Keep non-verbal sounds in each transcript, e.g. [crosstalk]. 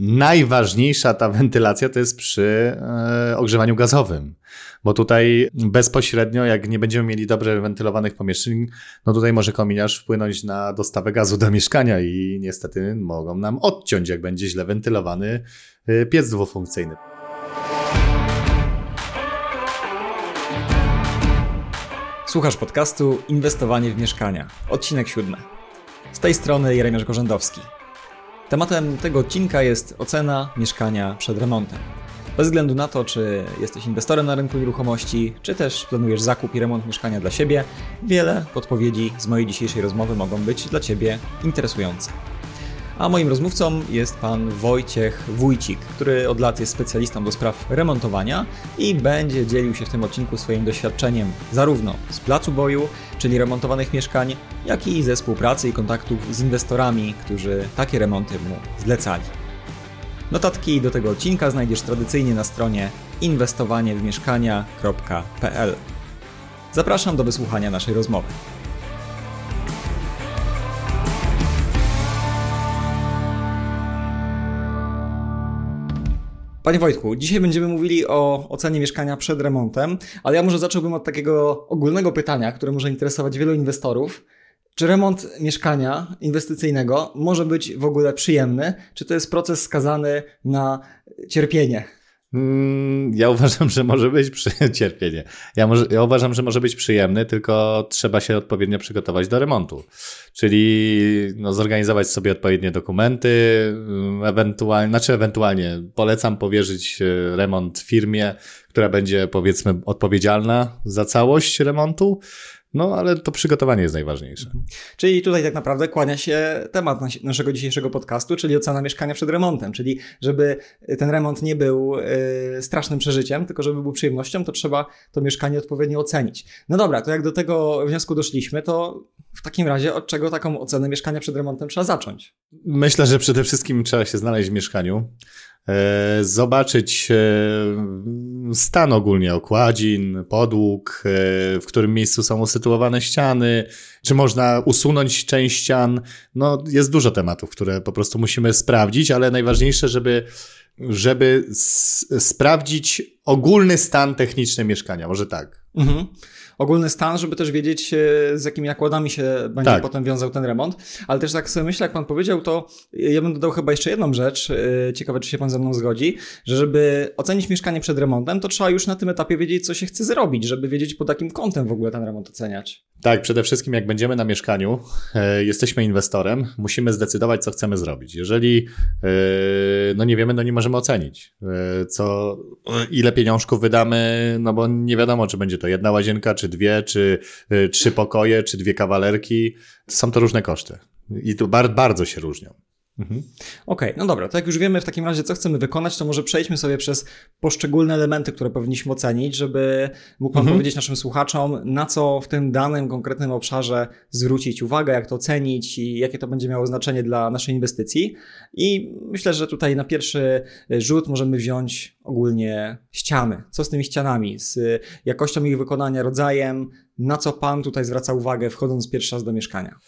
najważniejsza ta wentylacja to jest przy e, ogrzewaniu gazowym, bo tutaj bezpośrednio, jak nie będziemy mieli dobrze wentylowanych pomieszczeń, no tutaj może kominiarz wpłynąć na dostawę gazu do mieszkania i niestety mogą nam odciąć, jak będzie źle wentylowany e, piec dwufunkcyjny. Słuchasz podcastu Inwestowanie w mieszkania, odcinek siódmy. Z tej strony Jeremiasz Gorzędowski. Tematem tego odcinka jest ocena mieszkania przed remontem. Bez względu na to, czy jesteś inwestorem na rynku nieruchomości, czy też planujesz zakup i remont mieszkania dla siebie, wiele podpowiedzi z mojej dzisiejszej rozmowy mogą być dla Ciebie interesujące. A moim rozmówcą jest pan Wojciech Wójcik, który od lat jest specjalistą do spraw remontowania i będzie dzielił się w tym odcinku swoim doświadczeniem zarówno z placu boju, czyli remontowanych mieszkań, jak i ze współpracy i kontaktów z inwestorami, którzy takie remonty mu zlecali. Notatki do tego odcinka znajdziesz tradycyjnie na stronie inwestowaniewmieszkania.pl. Zapraszam do wysłuchania naszej rozmowy. Panie Wojtku, dzisiaj będziemy mówili o ocenie mieszkania przed remontem, ale ja może zacząłbym od takiego ogólnego pytania, które może interesować wielu inwestorów. Czy remont mieszkania inwestycyjnego może być w ogóle przyjemny? Czy to jest proces skazany na cierpienie? Mm, ja uważam, że może być przy... [laughs] cierpienie. Ja, może... ja uważam, że może być przyjemny, tylko trzeba się odpowiednio przygotować do remontu. Czyli no, zorganizować sobie odpowiednie dokumenty, mm, ewentualnie, znaczy ewentualnie polecam powierzyć e, remont firmie, która będzie powiedzmy odpowiedzialna za całość remontu. No, ale to przygotowanie jest najważniejsze. Mhm. Czyli tutaj tak naprawdę kłania się temat naszego dzisiejszego podcastu, czyli ocena mieszkania przed remontem. Czyli żeby ten remont nie był yy, strasznym przeżyciem, tylko żeby był przyjemnością, to trzeba to mieszkanie odpowiednio ocenić. No dobra, to jak do tego wniosku doszliśmy, to w takim razie od czego taką ocenę mieszkania przed remontem trzeba zacząć? Myślę, że przede wszystkim trzeba się znaleźć w mieszkaniu. E, zobaczyć e, stan ogólnie okładzin, podłóg, e, w którym miejscu są usytuowane ściany, czy można usunąć część ścian. No, jest dużo tematów, które po prostu musimy sprawdzić, ale najważniejsze, żeby, żeby sprawdzić ogólny stan techniczny mieszkania. Może tak. Mhm ogólny stan, żeby też wiedzieć, e, z jakimi nakładami się będzie tak. potem wiązał ten remont. Ale też tak sobie myślę, jak pan powiedział, to ja bym dodał chyba jeszcze jedną rzecz, e, ciekawe, czy się pan ze mną zgodzi, że żeby ocenić mieszkanie przed remontem, to trzeba już na tym etapie wiedzieć, co się chce zrobić, żeby wiedzieć pod jakim kątem w ogóle ten remont oceniać. Tak, przede wszystkim jak będziemy na mieszkaniu, e, jesteśmy inwestorem, musimy zdecydować, co chcemy zrobić. Jeżeli e, no nie wiemy, no nie możemy ocenić, e, co, ile pieniążków wydamy, no bo nie wiadomo, czy będzie to jedna łazienka, czy dwie, czy trzy pokoje, czy dwie kawalerki. Są to różne koszty i bar bardzo się różnią. Mhm. Okej, okay, no dobra, to jak już wiemy w takim razie, co chcemy wykonać, to może przejdźmy sobie przez poszczególne elementy, które powinniśmy ocenić, żeby mógł Pan mhm. powiedzieć naszym słuchaczom, na co w tym danym, konkretnym obszarze zwrócić uwagę, jak to ocenić i jakie to będzie miało znaczenie dla naszej inwestycji. I myślę, że tutaj na pierwszy rzut możemy wziąć ogólnie ściany. Co z tymi ścianami, z jakością ich wykonania, rodzajem, na co Pan tutaj zwraca uwagę, wchodząc pierwszy raz do mieszkania?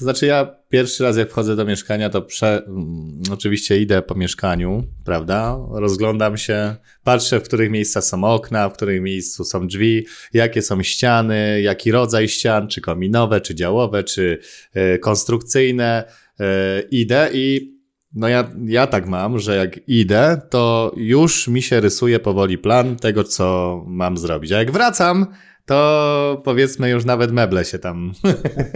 Znaczy ja pierwszy raz jak wchodzę do mieszkania, to prze... Mm, oczywiście idę po mieszkaniu, prawda? Rozglądam się, patrzę w których miejscach są okna, w których miejscu są drzwi, jakie są ściany, jaki rodzaj ścian, czy kominowe, czy działowe, czy y, konstrukcyjne. Y, idę i no ja, ja tak mam, że jak idę, to już mi się rysuje powoli plan tego, co mam zrobić. A jak wracam, to powiedzmy już nawet meble się tam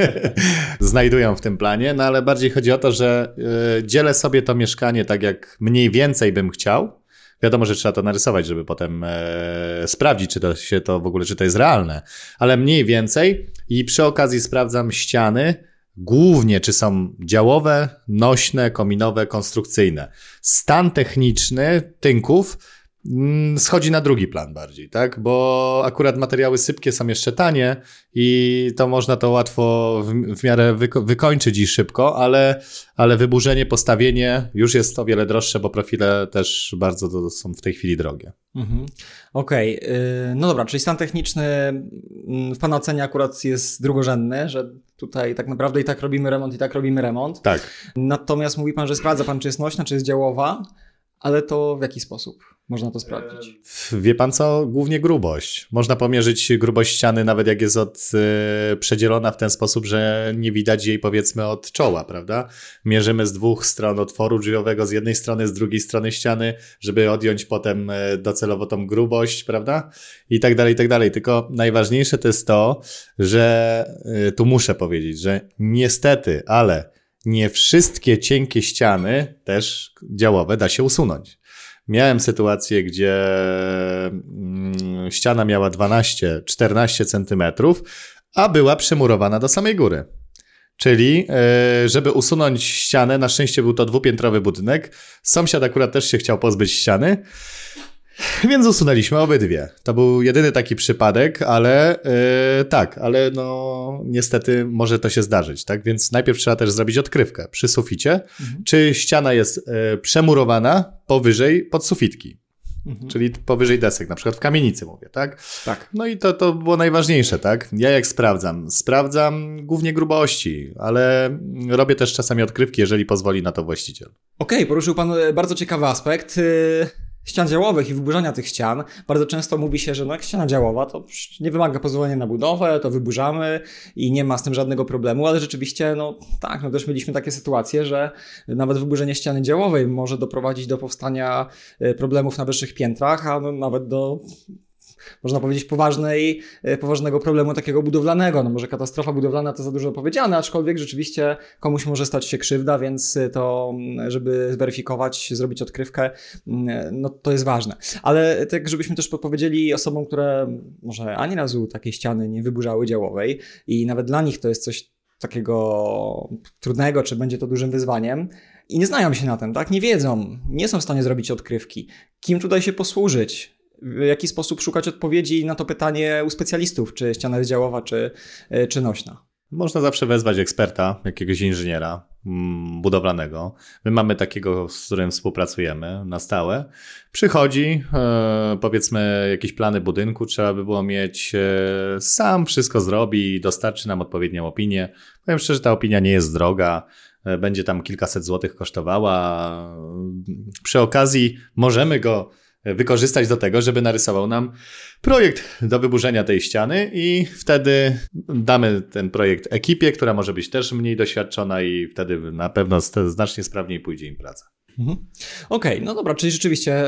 [laughs] znajdują w tym planie, no ale bardziej chodzi o to, że y, dzielę sobie to mieszkanie tak jak mniej więcej bym chciał. Wiadomo, że trzeba to narysować, żeby potem e, sprawdzić, czy to się to w ogóle, czy to jest realne, ale mniej więcej i przy okazji sprawdzam ściany, głównie czy są działowe, nośne, kominowe, konstrukcyjne. Stan techniczny tynków schodzi na drugi plan bardziej, tak? Bo akurat materiały sypkie są jeszcze tanie i to można to łatwo w, w miarę wyko wykończyć i szybko, ale, ale wyburzenie, postawienie już jest o wiele droższe, bo profile też bardzo są w tej chwili drogie. Mhm. Okej, okay. no dobra, czyli stan techniczny mm, w Pana ocenie akurat jest drugorzędny, że tutaj tak naprawdę i tak robimy remont, i tak robimy remont. Tak. Natomiast mówi Pan, że sprawdza Pan, czy jest nośna, czy jest działowa, ale to w jaki sposób? Można to sprawdzić. Wie pan co? Głównie grubość. Można pomierzyć grubość ściany, nawet jak jest od, y, przedzielona w ten sposób, że nie widać jej powiedzmy od czoła, prawda? Mierzymy z dwóch stron otworu drzwiowego, z jednej strony, z drugiej strony ściany, żeby odjąć potem e, docelowo tą grubość, prawda? I tak dalej, i tak dalej. Tylko najważniejsze to jest to, że y, tu muszę powiedzieć, że niestety, ale nie wszystkie cienkie ściany, też działowe, da się usunąć. Miałem sytuację, gdzie mm, ściana miała 12-14 centymetrów, a była przemurowana do samej góry. Czyli, e, żeby usunąć ścianę, na szczęście był to dwupiętrowy budynek. Sąsiad akurat też się chciał pozbyć ściany. Więc usunęliśmy obydwie. To był jedyny taki przypadek, ale yy, tak, ale no niestety może to się zdarzyć, tak? Więc najpierw trzeba też zrobić odkrywkę przy suficie, mhm. czy ściana jest yy, przemurowana powyżej podsufitki. Mhm. Czyli powyżej desek, na przykład w kamienicy mówię, tak? Tak. No i to, to było najważniejsze, tak? Ja jak sprawdzam? Sprawdzam głównie grubości, ale robię też czasami odkrywki, jeżeli pozwoli na to właściciel. Okej, okay, poruszył Pan e, bardzo ciekawy aspekt. Y, ścian działowych i wyburzania tych ścian, bardzo często mówi się, że no jak ściana działowa, to nie wymaga pozwolenia na budowę, to wyburzamy i nie ma z tym żadnego problemu, ale rzeczywiście, no tak, no też mieliśmy takie sytuacje, że nawet wyburzenie ściany działowej może doprowadzić do powstania e, problemów na wyższych piętrach, a no nawet do można powiedzieć, poważnej, e, poważnego problemu takiego budowlanego. No może katastrofa budowlana to za dużo powiedziane, aczkolwiek rzeczywiście komuś może stać się krzywda, więc to, mm, żeby zweryfikować, zrobić odkrywkę, mm, no to jest ważne. Ale tak, żebyśmy też podpowiedzieli osobom, które może ani razu takiej ściany nie wyburzały działowej i nawet dla nich to jest coś takiego trudnego, czy będzie to dużym wyzwaniem, i nie znają się na tym, tak? Nie wiedzą, nie są w stanie zrobić odkrywki. Kim tutaj się posłużyć? W jaki sposób szukać odpowiedzi na to pytanie u specjalistów, czy ściana jest działowa, czy, e, czy nośna? Można zawsze wezwać eksperta, jakiegoś inżyniera mm, budowlanego. My mamy takiego, z którym współpracujemy na stałe. Przychodzi, e, powiedzmy, jakieś plany budynku, trzeba by było mieć, e, sam wszystko zrobi dostarczy nam odpowiednią opinię. Powiem szczerze, ta opinia nie jest droga będzie tam kilkaset złotych kosztowała. Przy okazji możemy go wykorzystać do tego, żeby narysował nam projekt do wyburzenia tej ściany i wtedy damy ten projekt ekipie, która może być też mniej doświadczona i wtedy na pewno znacznie sprawniej pójdzie im praca. Mhm. Okej, okay, no dobra, czyli rzeczywiście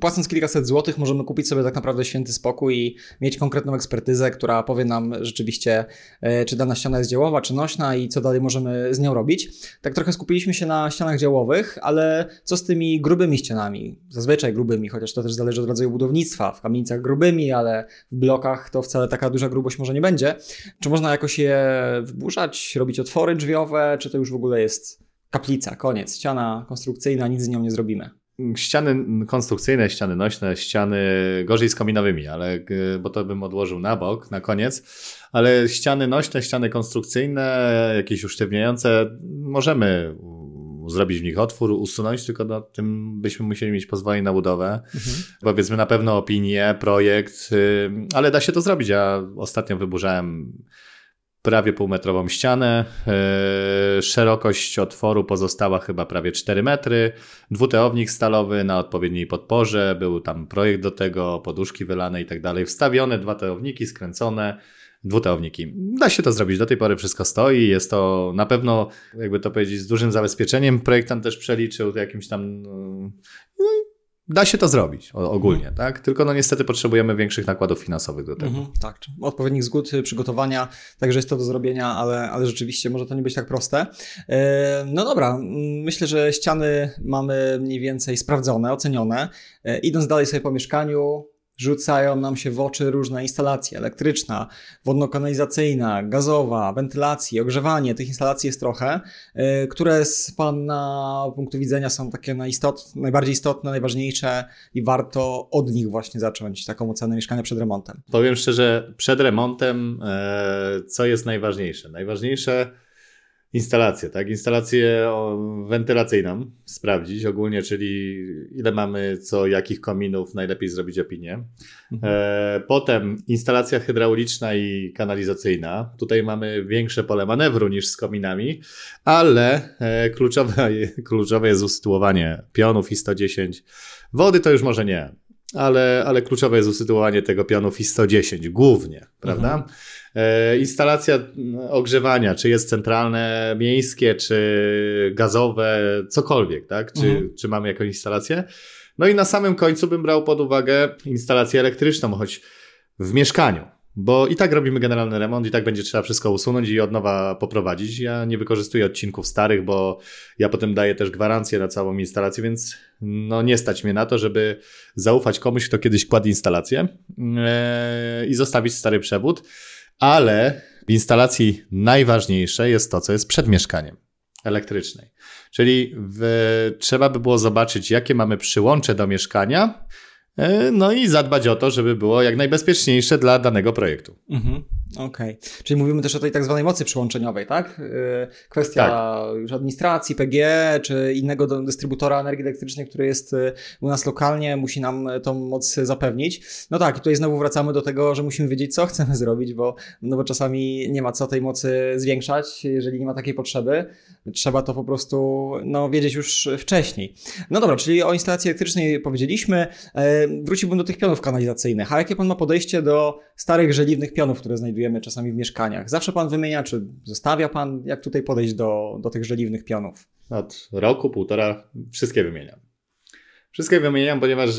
płacąc kilkaset złotych możemy kupić sobie tak naprawdę święty spokój i mieć konkretną ekspertyzę, która powie nam rzeczywiście, e, czy dana ściana jest działowa, czy nośna i co dalej możemy z nią robić. Tak trochę skupiliśmy się na ścianach działowych, ale co z tymi grubymi ścianami? Zazwyczaj grubymi, chociaż to też zależy od rodzaju budownictwa. W kamienicach grubymi, ale w blokach to wcale taka duża grubość może nie będzie. Czy można jakoś je wyburzać, robić otwory drzwiowe, czy to już w ogóle jest kaplica, koniec, ściana konstrukcyjna, nic z nią nie zrobimy. Ściany konstrukcyjne, ściany nośne, ściany gorzej z kominowymi, ale bo to bym odłożył na bok, na koniec. Ale ściany nośne, ściany konstrukcyjne, jakieś usztywniające, możemy zrobić w nich otwór, usunąć, tylko na tym byśmy musieli mieć pozwolenie na budowę. Mhm. Powiedzmy na pewno opinię, projekt, ale da się to zrobić. Ja ostatnio wyburzałem prawie półmetrową ścianę. E, szerokość otworu pozostała chyba prawie 4 metry. Dwuteownik stalowy na odpowiedniej podporze. Był tam projekt do tego, poduszki wylane i tak dalej. Wstawione dwa teowniki, skręcone. Dwuteowniki. Da się to zrobić. Do tej pory wszystko stoi. Jest to na pewno, jakby to powiedzieć, z dużym zabezpieczeniem. Projektant też przeliczył jakimś tam no, da się to zrobić ogólnie, mhm. tak? Tylko no niestety potrzebujemy większych nakładów finansowych do tego. Mhm, tak, odpowiednich zgód, y, przygotowania, także jest to do zrobienia, ale, ale rzeczywiście może to nie być tak proste. E, no dobra, myślę, że ściany mamy mniej więcej sprawdzone, ocenione. E, idąc dalej sobie po mieszkaniu, rzucają nam się w oczy różne instalacje, elektryczna, wodno-kanalizacyjna, gazowa, wentylacji, ogrzewanie, tych instalacji jest trochę, y, które z Pana punktu widzenia są takie najbardziej istotne, najważniejsze i warto od nich właśnie zacząć taką ocenę mieszkania przed remontem. Powiem szczerze, przed remontem e, co jest najważniejsze? Najważniejsze instalację, tak? Instalację wentylacyjną sprawdzić ogólnie, czyli ile mamy co, jakich kominów, najlepiej zrobić opinię. Mhm. E, potem instalacja hydrauliczna i kanalizacyjna. Tutaj mamy większe pole manewru niż z kominami, ale e, kluczowe, [laughs] kluczowe jest usytuowanie pionów i 110. Wody to już może nie, ale, ale kluczowe jest usytuowanie tego pionów i 110 głównie, prawda? Mhm. E, instalacja ogrzewania, czy jest centralne, miejskie, czy gazowe, cokolwiek, tak? Czy, mhm. czy mamy jakąś instalację? No i na samym końcu bym brał pod uwagę instalację elektryczną, choć w mieszkaniu. Bo i tak robimy generalny remont, i tak będzie trzeba wszystko usunąć i od nowa poprowadzić. Ja nie wykorzystuję odcinków starych, bo ja potem daję też gwarancję na całą instalację, więc no nie stać mnie na to, żeby zaufać komuś, kto kiedyś kładł instalację yy, i zostawić stary przewód ale w instalacji najważniejsze jest to, co jest przed mieszkaniem elektrycznej. Czyli w, trzeba by było zobaczyć, jakie mamy przyłącze do mieszkania, no i zadbać o to, żeby było jak najbezpieczniejsze dla danego projektu. Mhm. Okej. Okay. Czyli mówimy też o tej tak zwanej mocy przyłączeniowej, tak? Y, kwestia tak. już administracji, PG, czy innego dystrybutora energii elektrycznej, który jest y, u nas lokalnie, musi nam tą moc zapewnić. No tak, i tutaj znowu wracamy do tego, że musimy wiedzieć, co [laughs] chcemy zrobić, bo, no bo czasami nie ma co tej mocy zwiększać, jeżeli nie ma takiej potrzeby. Trzeba to po prostu no, wiedzieć już wcześniej. No dobra, czyli o instalacji elektrycznej powiedzieliśmy. E, wróciłbym do tych pionów kanalizacyjnych. A jakie pan ma podejście do starych, żeliwnych pionów, które znajdujemy czasami w mieszkaniach. Zawsze pan wymienia, czy zostawia pan, jak tutaj podejść do, do tych żeliwnych pionów? Od roku, półtora wszystkie wymieniam. Wszystkie wymieniam, ponieważ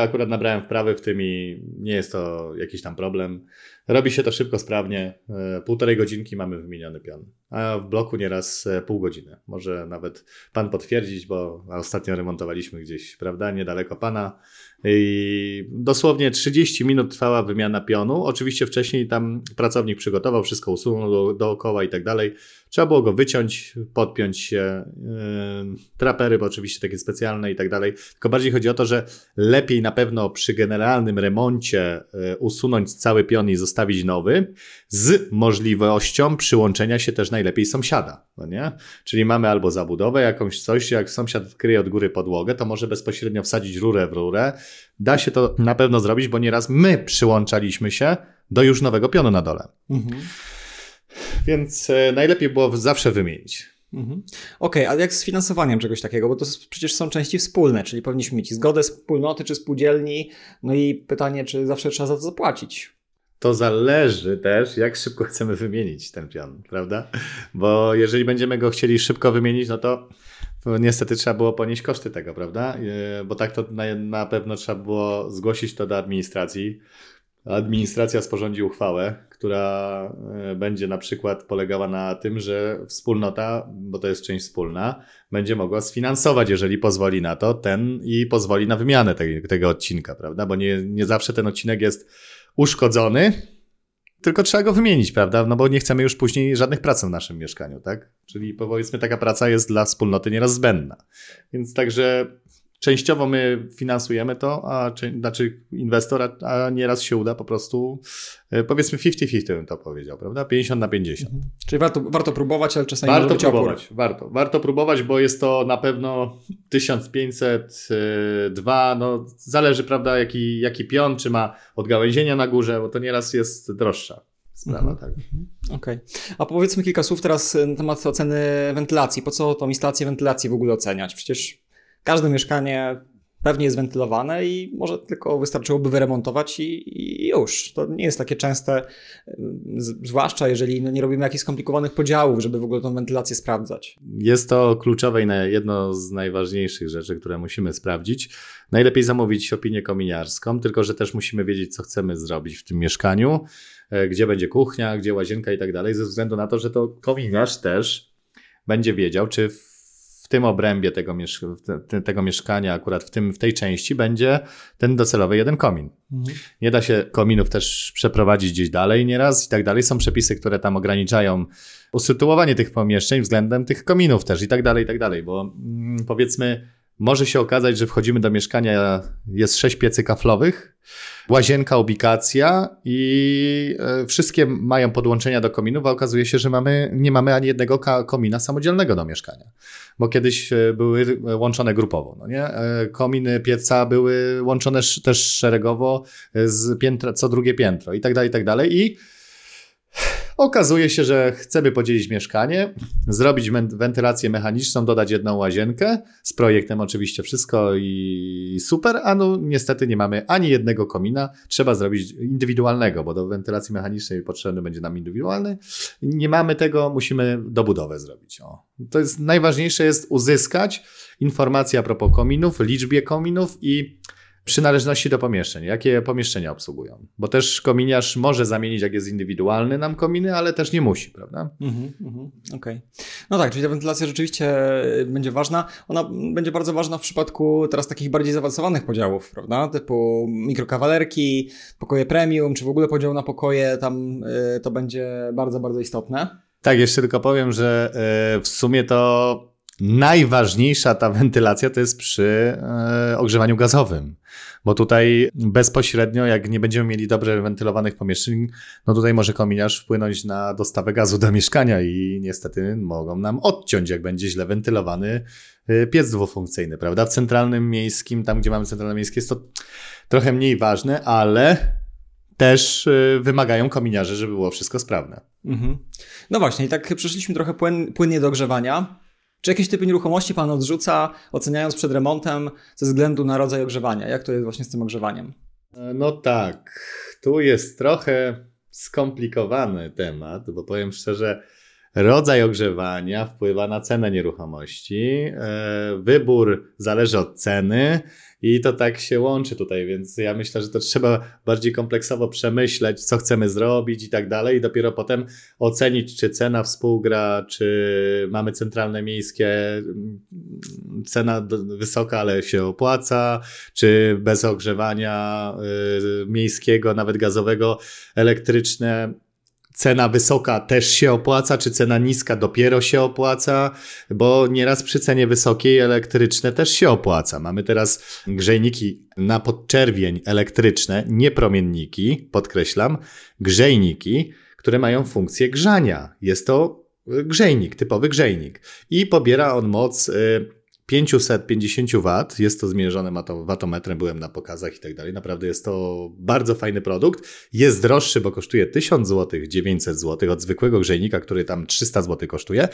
akurat nabrałem wprawy w tym i nie jest to jakiś tam problem. Robi się to szybko, sprawnie. E, półtorej godzinki mamy wymieniony pion, a w bloku nieraz e, pół godziny. Może nawet pan potwierdzić, bo ostatnio remontowaliśmy gdzieś, prawda, niedaleko pana. I dosłownie 30 minut trwała wymiana pionu. Oczywiście wcześniej tam pracownik przygotował, wszystko usunął do, dookoła i tak dalej. Trzeba było go wyciąć, podpiąć się, yy, trapery, bo oczywiście takie specjalne i tak dalej. Tylko bardziej chodzi o to, że lepiej na pewno przy generalnym remoncie yy, usunąć cały pion i zostawić nowy, z możliwością przyłączenia się też najlepiej sąsiada. No nie? Czyli mamy albo zabudowę, jakąś coś, jak sąsiad kryje od góry podłogę, to może bezpośrednio wsadzić rurę w rurę. Da się to na pewno zrobić, bo nieraz my przyłączaliśmy się do już nowego pionu na dole. Mhm. Więc e, najlepiej było zawsze wymienić. Mhm. Okej, okay, a jak z finansowaniem czegoś takiego? Bo to przecież są części wspólne, czyli powinniśmy mieć zgodę wspólnoty czy spółdzielni. No i pytanie, czy zawsze trzeba za to zapłacić? To zależy też, jak szybko [laughs] chcemy wymienić ten pion, prawda? Bo jeżeli będziemy go chcieli szybko wymienić, no to niestety trzeba było ponieść koszty tego, prawda? E, bo tak to na, na pewno trzeba było zgłosić to do administracji. Administracja sporządzi uchwałę, która e, będzie na przykład polegała na tym, że wspólnota, bo to jest część wspólna, będzie mogła sfinansować, jeżeli pozwoli na to, ten i pozwoli na wymianę tego, tego odcinka, prawda? Bo nie, nie zawsze ten odcinek jest uszkodzony, tylko trzeba go wymienić, prawda? No bo nie chcemy już później żadnych prac w naszym mieszkaniu, tak? Czyli powiedzmy taka praca jest dla wspólnoty nieraz zbędna. Więc także częściowo my finansujemy to, a znaczy inwestor, a nieraz się uda po prostu, e, powiedzmy 50-50 bym to powiedział, prawda? 50 na 50. Mhm. Czyli warto, warto próbować, ale czasami warto próbować, warto, warto próbować, bo jest to na pewno 1500, 2, e, no zależy, prawda, jaki, jaki pion, czy ma odgałęzienia na górze, bo to nieraz jest droższa sprawa, mhm. tak. Mhm. Okej. Okay. A powiedzmy kilka słów teraz na temat oceny wentylacji. Po co tą instalację wentylacji w ogóle oceniać? Przecież Każde mieszkanie pewnie jest wentylowane i może tylko wystarczyłoby wyremontować i, i już. To nie jest takie częste, zwłaszcza jeżeli no, nie robimy jakichś skomplikowanych podziałów, żeby w ogóle tą wentylację sprawdzać. Jest to kluczowe i jedno z najważniejszych rzeczy, które musimy sprawdzić. Najlepiej zamówić opinię kominiarską, tylko że też musimy wiedzieć, co chcemy zrobić w tym mieszkaniu, e, gdzie będzie kuchnia, gdzie łazienka i tak dalej, ze względu na to, że to kominiarz też będzie wiedział, czy w w tym obrębie tego, miesz tego mieszkania, akurat w, tym, w tej części, będzie ten docelowy jeden komin. Mhm. Nie da się kominów też przeprowadzić gdzieś dalej nieraz i tak dalej. Są przepisy, które tam ograniczają usytuowanie tych pomieszczeń względem tych kominów też i tak dalej, i tak dalej, bo mm, powiedzmy, może się okazać, że wchodzimy do mieszkania, jest sześć piecy kaflowych, łazienka, ubikacja i e, wszystkie mają podłączenia do kominów, a okazuje się, że mamy, nie mamy ani jednego komina samodzielnego do mieszkania. Bo kiedyś e, były łączone grupowo, no nie? E, kominy pieca były łączone też szeregowo z piętra, co drugie piętro i tak dalej, i tak dalej. I Okazuje się, że chcemy podzielić mieszkanie, zrobić wentylację mechaniczną, dodać jedną łazienkę, z projektem oczywiście wszystko i super, a no niestety nie mamy ani jednego komina, trzeba zrobić indywidualnego, bo do wentylacji mechanicznej potrzebny będzie nam indywidualny. Nie mamy tego, musimy dobudowę zrobić. O. To jest najważniejsze jest uzyskać informacje a propos kominów, liczbie kominów i przynależności do pomieszczeń. Jakie pomieszczenia obsługują? Bo też kominiarz może zamienić, jak jest indywidualny, nam kominy, ale też nie musi, prawda? Mhm, mhm, Okej. Okay. No tak, czyli ta wentylacja rzeczywiście będzie ważna. Ona będzie bardzo ważna w przypadku teraz takich bardziej zaawansowanych podziałów, prawda? Typu mikrokawalerki, pokoje premium, czy w ogóle podział na pokoje, tam y, to będzie bardzo, bardzo istotne. Tak, jeszcze tylko powiem, że y, w sumie to Najważniejsza ta wentylacja to jest przy e, ogrzewaniu gazowym, bo tutaj bezpośrednio, jak nie będziemy mieli dobrze wentylowanych pomieszczeń, no tutaj może kominiarz wpłynąć na dostawę gazu do mieszkania i niestety mogą nam odciąć, jak będzie źle wentylowany e, piec dwufunkcyjny, prawda? W centralnym miejskim, tam gdzie mamy centralne miejskie, jest to trochę mniej ważne, ale też e, wymagają kominiarze, żeby było wszystko sprawne. Mhm. No właśnie, i tak przeszliśmy trochę płyn, płynnie do ogrzewania. Czy jakieś typy nieruchomości Pan odrzuca, oceniając przed remontem ze względu na rodzaj ogrzewania? Jak to jest właśnie z tym ogrzewaniem? No tak, tu jest trochę skomplikowany temat, bo powiem szczerze, rodzaj ogrzewania wpływa na cenę nieruchomości. E, wybór zależy od ceny, i to tak się łączy tutaj, więc ja myślę, że to trzeba bardziej kompleksowo przemyśleć, co chcemy zrobić i tak dalej, i dopiero potem ocenić, czy cena współgra, czy mamy centralne miejskie, mm, cena wysoka, ale się opłaca, czy bez ogrzewania y, miejskiego, nawet gazowego, elektryczne cena wysoka też się opłaca, czy cena niska dopiero się opłaca, bo nieraz przy cenie wysokiej elektryczne też się opłaca. Mamy teraz grzejniki na podczerwień elektryczne, nie promienniki, podkreślam, grzejniki, które mają funkcję grzania. Jest to grzejnik, typowy grzejnik i pobiera on moc y, 550 W, jest to zmierzone watometrem, byłem na pokazach i tak dalej. Naprawdę jest to bardzo fajny produkt. Jest droższy, bo kosztuje 1000 zł, 900 zł od zwykłego grzejnika, który tam 300 zł kosztuje,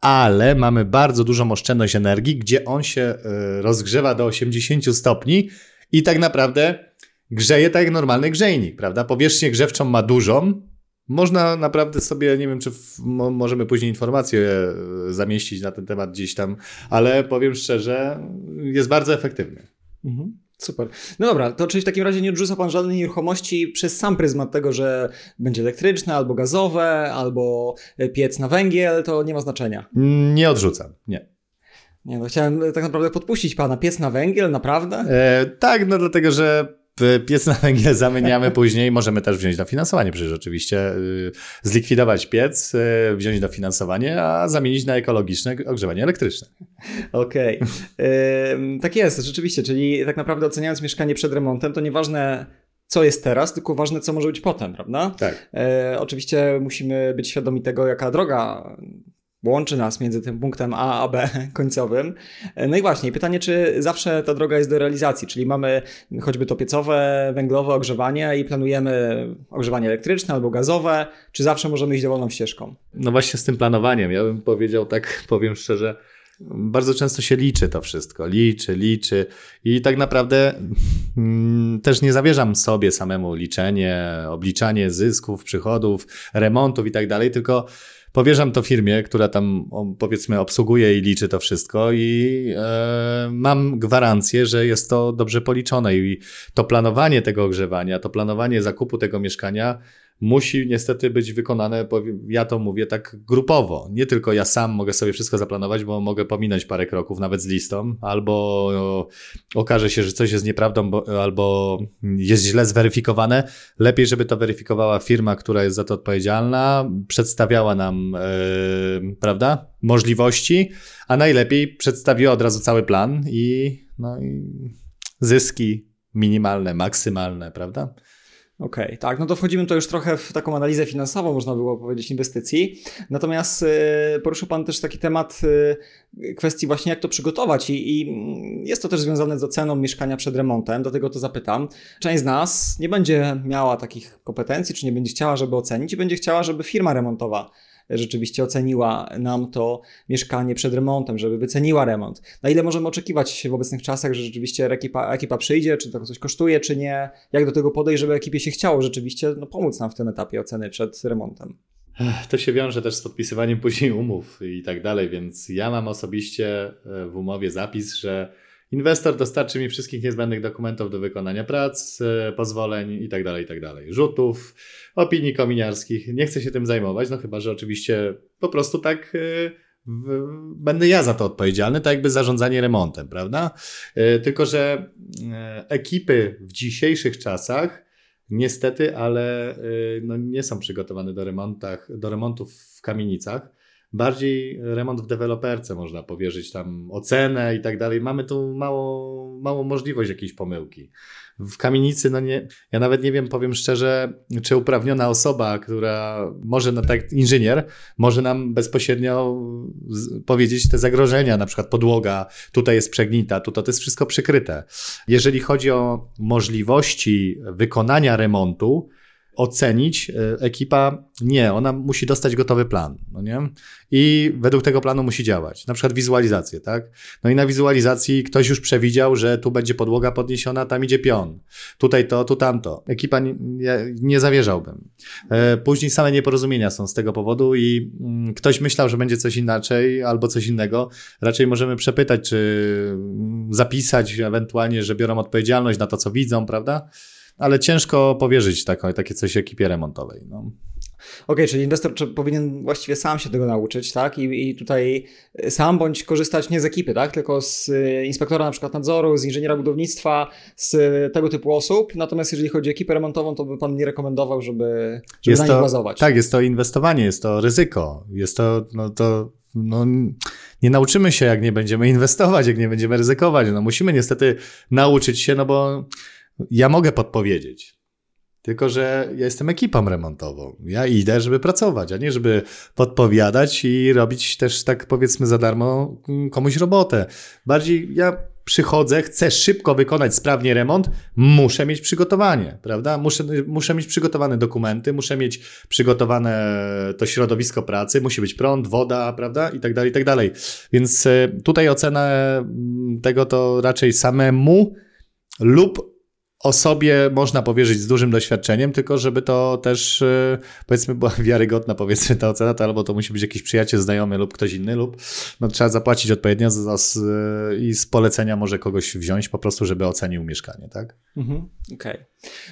ale mamy bardzo dużą oszczędność energii, gdzie on się e, rozgrzewa do 80 stopni i tak naprawdę grzeje tak jak normalny grzejnik, prawda? Powierzchnię grzewczą ma dużą, można naprawdę sobie, nie wiem, czy w, mo, możemy później informacje e, zamieścić na ten temat gdzieś tam, ale powiem szczerze, jest bardzo efektywny. Mhm. Super. No dobra, to czyli w takim razie nie odrzuca Pan żadnej nieruchomości przez sam pryzmat tego, że będzie elektryczne, albo gazowe, albo piec na węgiel, to nie ma znaczenia. Nie odrzucam, nie. Nie, no chciałem tak naprawdę podpuścić Pana. Piec na węgiel, naprawdę? E, tak, no dlatego, że piec na węgiel zamieniamy później, możemy też wziąć dofinansowanie, przecież oczywiście y, zlikwidować piec, y, wziąć dofinansowanie, a zamienić na ekologiczne ogrzewanie elektryczne. Okej. Okay. tak jest, rzeczywiście, czyli tak naprawdę oceniając mieszkanie przed remontem, to nieważne co jest teraz, tylko ważne, co może być potem, prawda? Tak. E, oczywiście musimy być świadomi tego, jaka droga łączy nas między tym punktem A a B [laughs] końcowym. No i właśnie, pytanie, czy zawsze ta droga jest do realizacji, czyli mamy choćby to piecowe, węglowe ogrzewanie i planujemy ogrzewanie elektryczne albo gazowe, czy zawsze możemy iść dowolną ścieżką? No właśnie z tym planowaniem, ja bym powiedział tak, powiem szczerze, bardzo często się liczy to wszystko, liczy, liczy. I tak naprawdę mm, też nie zawierzam sobie samemu liczenie, obliczanie zysków, przychodów, remontów i tak dalej, tylko powierzam to firmie, która tam powiedzmy obsługuje i liczy to wszystko i e, mam gwarancję, że jest to dobrze policzone i to planowanie tego ogrzewania, to planowanie zakupu tego mieszkania musi niestety być wykonane, ja to mówię tak grupowo. Nie tylko ja sam mogę sobie wszystko zaplanować, bo mogę pominąć parę kroków, nawet z listą, albo okaże się, że coś jest nieprawdą, bo, albo jest źle zweryfikowane. Lepiej, żeby to weryfikowała firma, która jest za to odpowiedzialna, przedstawiała nam, yy, prawda, możliwości, a najlepiej przedstawiła od razu cały plan i, no i zyski minimalne, maksymalne, prawda? Okej, okay, tak, no to wchodzimy to już trochę w taką analizę finansową, można było powiedzieć, inwestycji. Natomiast y, poruszył Pan też taki temat y, kwestii właśnie jak to przygotować i, i, jest to też związane z oceną mieszkania przed remontem, do tego to zapytam. Część z nas nie będzie miała takich kompetencji, czy nie będzie chciała, żeby ocenić i będzie chciała, żeby firma remontowa rzeczywiście oceniła nam to mieszkanie przed remontem, żeby wyceniła remont. Na ile możemy oczekiwać w obecnych czasach, że rzeczywiście ekipa, ekipa przyjdzie, czy to coś kosztuje, czy nie? Jak do tego podejść, żeby ekipie się chciało rzeczywiście no, pomóc nam w tym etapie oceny przed remontem? To się wiąże też z podpisywaniem później umów i tak dalej, więc ja mam osobiście e, w umowie zapis, że Inwestor dostarczy mi wszystkich niezbędnych dokumentów do wykonania prac, e, pozwoleń itd., tak itd., tak rzutów, opinii kominiarskich. Nie chcę się tym zajmować, no chyba, że oczywiście po prostu tak e, będę ja za to odpowiedzialny, tak jakby zarządzanie remontem, prawda? E, tylko, że ekipy w dzisiejszych czasach niestety, ale no, nie są przygotowane do, remontach, do remontów w kamienicach bardziej remont w deweloperce można powierzyć tam ocenę i tak dalej. Mamy tu mało, małą możliwość jakiejś pomyłki. W kamienicy, no nie, ja nawet nie wiem, powiem szczerze, czy uprawniona osoba, która może, no tak, inżynier, może nam bezpośrednio powiedzieć te zagrożenia, na przykład podłoga, tutaj jest przegnita, tu to jest wszystko przykryte. Jeżeli chodzi o możliwości wykonania remontu, ocenić e, ekipa, nie, ona musi dostać gotowy plan, no nie? I według tego planu musi działać. Na przykład wizualizację, tak? No i na wizualizacji ktoś już przewidział, że tu będzie podłoga podniesiona, tam idzie pion. Tutaj to, tu tamto. Ekipa nie, nie zawierzałbym. E, później same nieporozumienia są z tego powodu i mm, ktoś myślał, że będzie coś inaczej albo coś innego. Raczej możemy przepytać, czy mm, zapisać ewentualnie, że biorą odpowiedzialność na to, co widzą, prawda? Ale ciężko powierzyć taką, takie coś ekipie remontowej. No. Okej, okay, czyli inwestor powinien właściwie sam się tego nauczyć, tak? I, I, tutaj sam bądź korzystać nie z ekipy, tak? Tylko z y, inspektora na przykład nadzoru, z inżyniera budownictwa, z tego typu osób. Natomiast jeżeli chodzi o ekipę remontową, to by pan nie rekomendował, żeby, żeby jest na to, bazować. Tak, jest to inwestowanie, jest to ryzyko. Jest to, no to no, nie nauczymy się, jak nie będziemy [laughs] inwestować, jak nie będziemy ryzykować. No, musimy niestety nauczyć się, no bo ja mogę podpowiedzieć. Tylko, że ja jestem ekipą remontową. Ja idę, żeby pracować, a nie żeby podpowiadać i robić też, tak powiedzmy, za darmo komuś robotę. Bardziej ja przychodzę, chcę szybko wykonać sprawnie remont, muszę mieć przygotowanie, prawda? Muszę, muszę mieć przygotowane dokumenty, muszę mieć przygotowane to środowisko pracy, musi być prąd, woda, prawda? I tak dalej, i tak dalej. Więc e, tutaj ocenę tego to raczej samemu lub osobie można powierzyć z dużym doświadczeniem, tylko żeby to też e, powiedzmy była [laughs] wiarygodna powiedzmy ta ocena, to albo to musi być jakiś przyjaciel, znajomy lub ktoś inny lub no, trzeba zapłacić odpowiednio z, z, i z polecenia może kogoś wziąć po prostu, żeby ocenił mieszkanie, tak? Mhm, Okej. Okay.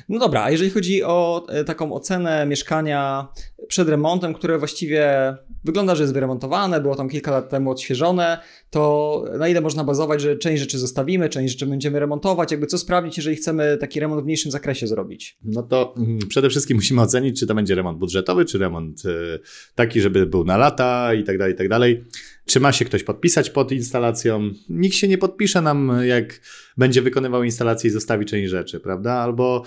No dobra, a jeżeli chodzi o e, taką ocenę mieszkania przed remontem, które właściwie wygląda, że jest wyremontowane, było tam kilka lat temu odświeżone, to na ile można bazować, że część rzeczy zostawimy, część rzeczy będziemy remontować, jakby co sprawdzić, jeżeli chcemy taki remont w mniejszym zakresie zrobić? No to mm, przede wszystkim musimy ocenić, czy to będzie remont budżetowy, czy remont e, taki, żeby był na lata i tak dalej, i tak dalej. Czy ma się ktoś podpisać pod instalacją? Nikt się nie podpisze nam, jak będzie wykonywał instalację i zostawi część rzeczy, prawda? Albo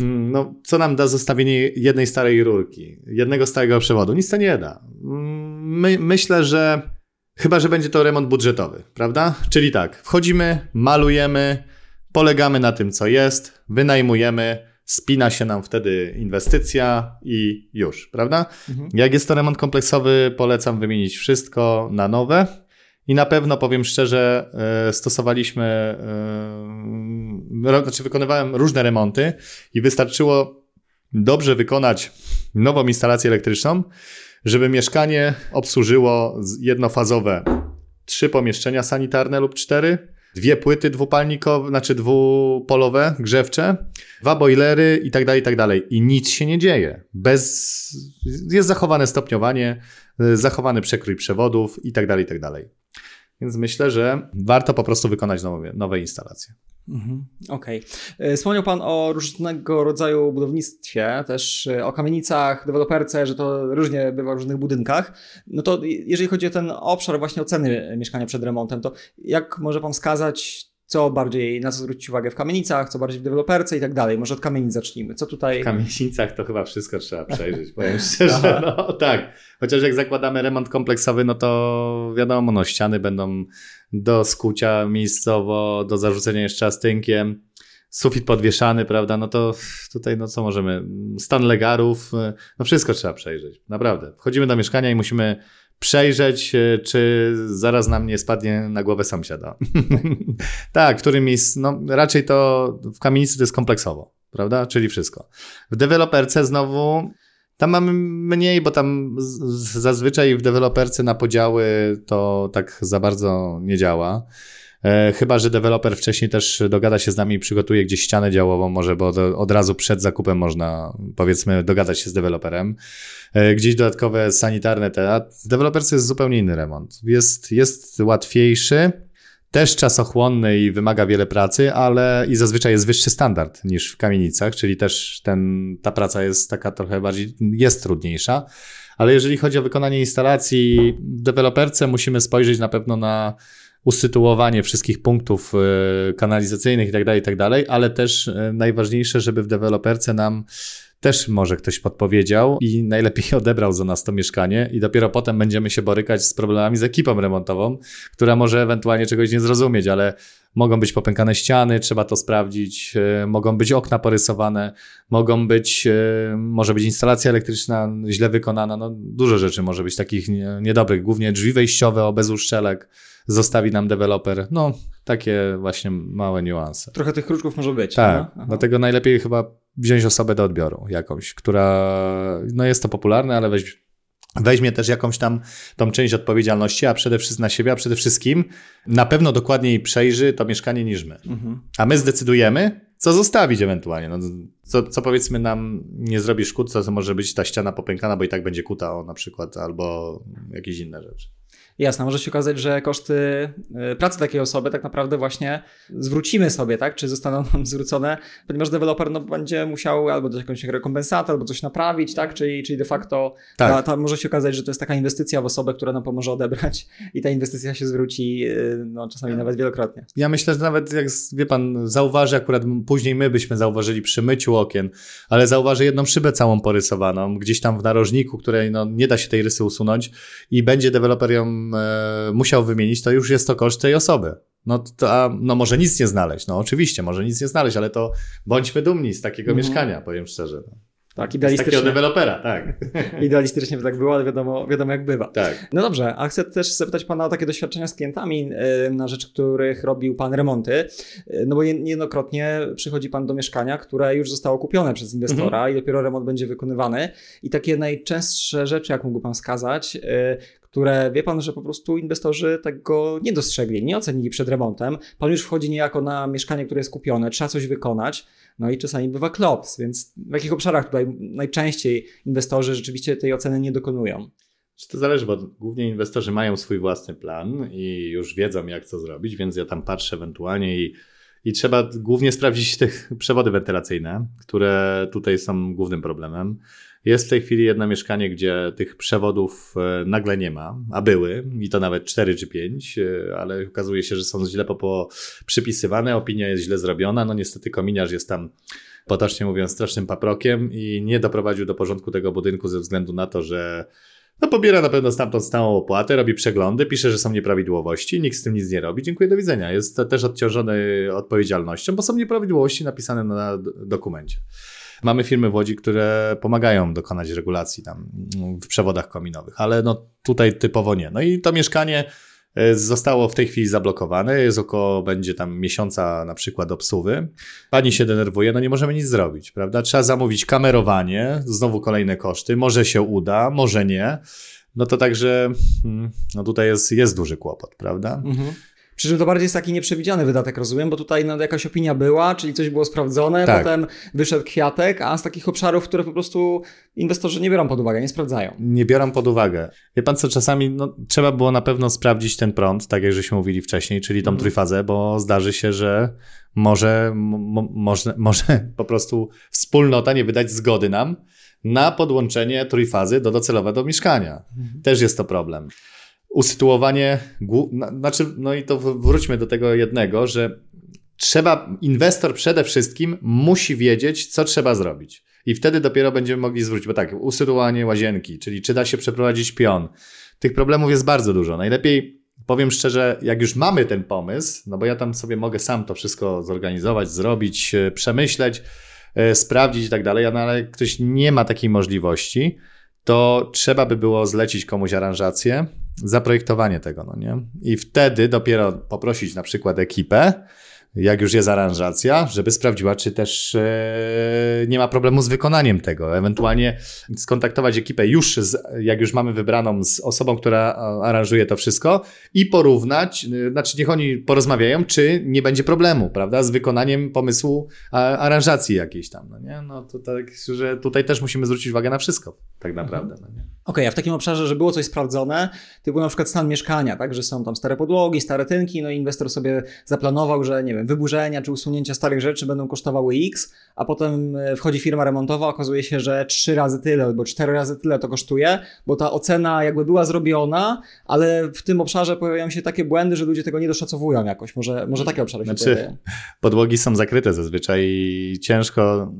no, co nam da zostawienie jednej starej rurki, jednego starego przewodu? Nic to nie da. Mm, my, myślę, że chyba, że będzie to remont budżetowy, prawda? Czyli tak, wchodzimy, malujemy, polegamy na tym, co jest, wynajmujemy, spina się nam wtedy inwestycja i już, prawda? Mhm. Jak jest to remont kompleksowy, polecam wymienić wszystko na nowe. I na pewno powiem szczerze, e, stosowaliśmy, e, znaczy wykonywałem różne remonty i wystarczyło dobrze wykonać nową instalację elektryczną, żeby mieszkanie obsłużyło jednofazowe trzy pomieszczenia sanitarne lub cztery, dwie płyty dwupalnikowe, znaczy dwupolowe, grzewcze, dwa boilery i tak dalej, i tak dalej. I nic się nie dzieje. Bez, jest zachowane stopniowanie, zachowany przekrój przewodów i tak dalej, i tak dalej. Więc myślę, że warto po prostu wykonać nowe, nowe instalacje. Mhm, Okej. Okay. Wspomniał Pan o różnego rodzaju budownictwie, też e, o kamienicach, deweloperce, że to różnie bywa w różnych budynkach. No to jeżeli chodzi o ten obszar właśnie oceny mieszkania przed remontem, to jak może Pan wskazać, co bardziej, na co zwrócić uwagę w kamienicach, co bardziej w deweloperce i tak dalej. Może od kamienic zacznijmy. Co tutaj... W kamienicach to chyba wszystko trzeba [laughs] przejrzeć, powiem szczerze. No tak, chociaż jak zakładamy remont kompleksowy, no to wiadomo, no ściany będą do skucia miejscowo, do zarzucenia jeszcze tynkiem, sufit podwieszany, prawda, no to tutaj no co możemy, stan legarów, no wszystko trzeba przejrzeć, naprawdę. Wchodzimy do mieszkania i musimy przejrzeć, e, czy zaraz nam nie spadnie na głowę sąsiada. [laughs] tak, w którym miejscu, no raczej to w kamienicy to jest kompleksowo, prawda, czyli wszystko. W deweloperce znowu tam mamy mniej, bo tam zazwyczaj w deweloperce na podziały to tak za bardzo nie działa. E, chyba, że deweloper wcześniej też dogada się z nami i przygotuje gdzieś ścianę działową, może, bo od razu przed zakupem można, powiedzmy, dogadać się z deweloperem. E, gdzieś dodatkowe sanitarne te. W deweloperce jest zupełnie inny remont. Jest, jest łatwiejszy, też czasochłonny i wymaga wiele pracy, ale i zazwyczaj jest wyższy standard niż w kamienicach, czyli też ten, ta praca jest taka trochę bardziej, jest trudniejsza. Ale jeżeli chodzi o wykonanie instalacji w deweloperce, musimy spojrzeć na pewno na usytuowanie wszystkich punktów e, kanalizacyjnych i tak dalej, i tak ale też e, najważniejsze, żeby w deweloperce nam też może ktoś podpowiedział i najlepiej [laughs] odebrał za nas to mieszkanie i dopiero potem będziemy się borykać z problemami z ekipą remontową, która może ewentualnie czegoś nie zrozumieć, ale mogą być popękane ściany, trzeba to sprawdzić, e, mogą być okna porysowane, mogą być, może być instalacja elektryczna źle wykonana, no dużo rzeczy może być takich niedobrych, głównie drzwi wejściowe o bez uszczelek, zostawi nam deweloper. No, takie właśnie małe niuanse. Trochę tych kruczków może być. Tak, dlatego najlepiej chyba wziąć osobę do odbioru jakąś, która, no jest to popularne, ale weź, weźmie też jakąś tam tą część odpowiedzialności, a przede wszystkim na siebie, a przede wszystkim na pewno dokładniej przejrzy to mieszkanie niż my. Mhm. A my zdecydujemy, co zostawić ewentualnie. No, co, co powiedzmy nam nie zrobi szkód, co może być ta ściana popękana, bo i tak będzie kuta o na przykład, albo jakieś inne rzeczy. Jasne, może się okazać, że koszty e, pracy takiej osoby tak naprawdę właśnie zwrócimy sobie, tak? Czy zostaną [laughs] nam zwrócone, ponieważ deweloper no, będzie musiał albo dać jakąś rekompensatę, albo coś naprawić, tak? Czyli, czyli de facto tak. ta, ta, może się okazać, że to jest taka inwestycja w osobę, która nam pomoże odebrać i ta inwestycja się zwróci e, no, czasami nawet wielokrotnie. Ja myślę, że nawet jak wie pan, zauważy akurat później my byśmy zauważyli przy myciu okien, ale zauważy jedną szybę całą porysowaną, gdzieś tam w narożniku, której no, nie da się tej rysy usunąć i będzie deweloper ją e, musiał wymienić, to już jest to koszt tej osoby. No, to, a, no może nic nie znaleźć. No oczywiście, może nic nie znaleźć, ale to bądźmy dumni z takiego mm. mieszkania, powiem szczerze. No. Tak, idealistycznie. Z takiego dewelopera, tak. [laughs] Idealistycznie by tak było, ale wiadomo, wiadomo jak bywa. Tak. No dobrze, a chcę też zapytać Pana o takie doświadczenia z klientami, na rzecz których robił Pan remonty. No bo niejednokrotnie przychodzi Pan do mieszkania, które już zostało kupione przez inwestora mhm. i dopiero remont będzie wykonywany. I takie najczęstsze rzeczy, jak mógłby Pan wskazać, które wie pan, że po prostu inwestorzy tego nie dostrzegli, nie ocenili przed remontem. Pan już wchodzi niejako na mieszkanie, które jest kupione, trzeba coś wykonać. No i czasami bywa klops, więc w jakich obszarach tutaj najczęściej inwestorzy rzeczywiście tej oceny nie dokonują? To zależy, bo głównie inwestorzy mają swój własny plan i już wiedzą, jak co zrobić, więc ja tam patrzę ewentualnie i, i trzeba głównie sprawdzić te [laughs] przewody wentylacyjne, które tutaj są głównym problemem. Jest w tej chwili jedno mieszkanie, gdzie tych przewodów e, nagle nie ma, a były, i to nawet 4 czy 5, e, ale okazuje się, że są źle przypisywane, opinia jest źle zrobiona. No niestety kominiarz jest tam potocznie mówiąc, strasznym paprokiem i nie doprowadził do porządku tego budynku ze względu na to, że no pobiera na pewno stamtąd stałą opłatę, robi przeglądy, pisze, że są nieprawidłowości, nikt z tym nic nie robi. Dziękuję, do widzenia. Jest też odciążony odpowiedzialnością, bo są nieprawidłowości napisane na dokumencie. Mamy firmy w Łodzi, które pomagają dokonać regulacji tam w przewodach kominowych, ale no tutaj typowo nie. No i to mieszkanie e, zostało w tej chwili zablokowane, jest około, będzie tam miesiąca na przykład obsuwy. Pani się denerwuje, no nie możemy nic zrobić, prawda? Trzeba zamówić kamerowanie, znowu kolejne koszty, może się uda, może nie. No to także, hmm, no tutaj jest, jest duży kłopot, prawda? Mhm. Przy czym to bardziej jest taki nieprzewidziany wydatek, rozumiem, bo tutaj no, jakaś opinia była, czyli coś było sprawdzone, tak. potem wyszedł kwiatek, a z takich obszarów, które po prostu inwestorzy nie biorą pod uwagę, nie sprawdzają. Nie biorą pod uwagę. Wie pan co, czasami no, trzeba było na pewno sprawdzić ten prąd, tak jak żeśmy mówili wcześniej, czyli tą mm. trójfazę, bo zdarzy się, że może, mo, może, [laughs] może po prostu wspólnota nie wydać zgody nam na podłączenie trójfazy do docelowego mieszkania. Mhm. Też jest to problem. Usytuowanie, znaczy, no i to wróćmy do tego jednego, że trzeba, inwestor przede wszystkim musi wiedzieć, co trzeba zrobić. I wtedy dopiero będziemy mogli zwrócić, bo tak, usytuowanie łazienki, czyli czy da się przeprowadzić pion. Tych problemów jest bardzo dużo. Najlepiej powiem szczerze, jak już mamy ten pomysł, no bo ja tam sobie mogę sam to wszystko zorganizować, zrobić, e, przemyśleć, e, sprawdzić i tak dalej, no ale ktoś nie ma takiej możliwości, to trzeba by było zlecić komuś aranżację, zaprojektowanie tego, no nie? I wtedy dopiero poprosić na przykład ekipę, jak już jest aranżacja, żeby sprawdziła, czy też e, nie ma problemu z wykonaniem tego. Ewentualnie skontaktować ekipę już, z, jak już mamy wybraną z osobą, która aranżuje to wszystko i porównać, e, znaczy niech oni porozmawiają, czy nie będzie problemu, prawda, z wykonaniem pomysłu a, aranżacji jakiejś tam, no nie? No to tak, że tutaj też musimy zwrócić uwagę na wszystko, tak naprawdę, no nie? Okej, okay, a w takim obszarze, że było coś sprawdzone, typu na przykład stan mieszkania, tak, że są tam stare podłogi, stare tynki, no i inwestor sobie zaplanował, że nie wiem, wyburzenia czy usunięcia starych rzeczy będą kosztowały X, a potem e, wchodzi firma remontowa, okazuje się, że trzy razy tyle albo cztery razy tyle to kosztuje, bo ta ocena jakby była zrobiona, ale w tym obszarze pojawiają się takie błędy, że ludzie tego nie doszacowują jakoś. Może, może takie obszary się znaczy, pojawiają. Podłogi są zakryte zazwyczaj i ciężko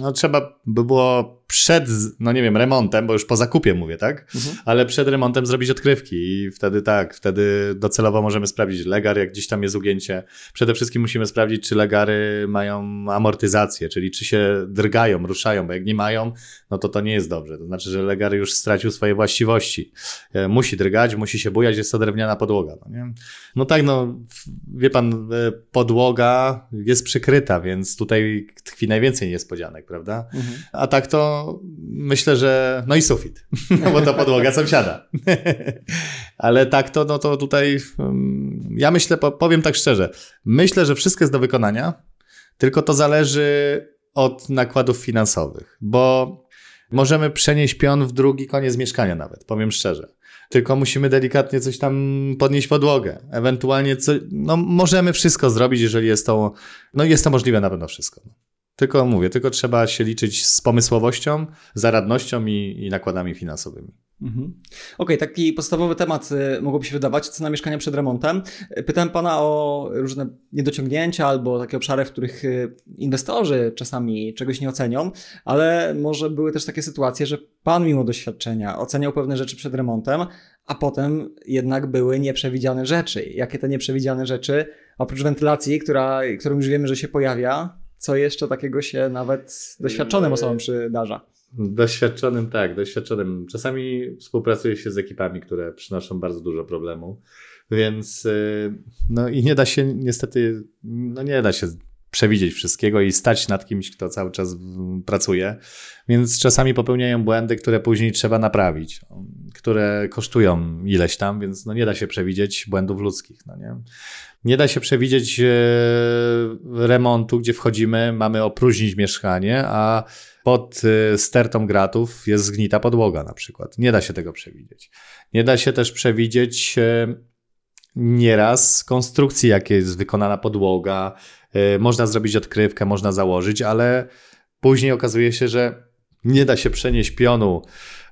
no trzeba by było przed, no nie wiem, remontem, bo już po zakupie mówię, tak? Mhm. Ale przed remontem zrobić odkrywki i wtedy tak, wtedy docelowo możemy sprawdzić legar, jak gdzieś tam jest ugięcie. Przede wszystkim musimy sprawdzić, czy legary mają amortyzację, czyli czy się drgają, ruszają, bo jak nie mają, no to to nie jest dobrze. To znaczy, że legar już stracił swoje właściwości. E, musi drgać, musi się bujać, jest to drewniana podłoga. No, nie? no tak, no wie pan, e, podłoga jest przykryta, więc tutaj tkwi najwięcej niespodzianek, prawda? Mhm. A tak to myślę, że no i sufit, no [laughs] bo to podłoga sąsiada. [laughs] Ale tak to, no to tutaj mm, ja myślę, powiem tak szczerze, myślę, że wszystko jest do wykonania, tylko to zależy od nakładów finansowych, bo możemy przenieść pion w drugi koniec mieszkania nawet, powiem szczerze. Tylko musimy delikatnie coś tam podnieść podłogę. Ewentualnie, co, no możemy wszystko zrobić, jeżeli jest to, no jest to możliwe na pewno wszystko. Tylko mówię, tylko trzeba się liczyć z pomysłowością, zaradnością i, i nakładami finansowymi. Mhm. Okej, okay, taki podstawowy temat y, mogłoby się wydawać, cena mieszkania przed remontem. Pytałem pana o różne niedociągnięcia albo takie obszary, w których y, inwestorzy czasami czegoś nie ocenią, ale może były też takie sytuacje, że pan mimo doświadczenia oceniał pewne rzeczy przed remontem, a potem jednak były nieprzewidziane rzeczy. Jakie te nieprzewidziane rzeczy, oprócz wentylacji, która, którą już wiemy, że się pojawia, co jeszcze takiego się nawet doświadczonym osobom przydarza. Doświadczonym, tak, doświadczonym. Czasami współpracuje się z ekipami, które przynoszą bardzo dużo problemu, więc y, no i nie da się niestety, no nie da się przewidzieć wszystkiego i stać nad kimś, kto cały czas pracuje. Więc czasami popełniają błędy, które później trzeba naprawić, które kosztują ileś tam, więc no nie da się przewidzieć błędów ludzkich. No nie? Nie da się przewidzieć e, remontu, gdzie wchodzimy, mamy opróżnić mieszkanie, a pod e, stertą gratów jest zgnita podłoga na przykład. Nie da się tego przewidzieć. Nie da się też przewidzieć e, nieraz konstrukcji, jakie jest wykonana podłoga, można zrobić odkrywkę, można założyć, ale później okazuje się, że nie da się przenieść pionu,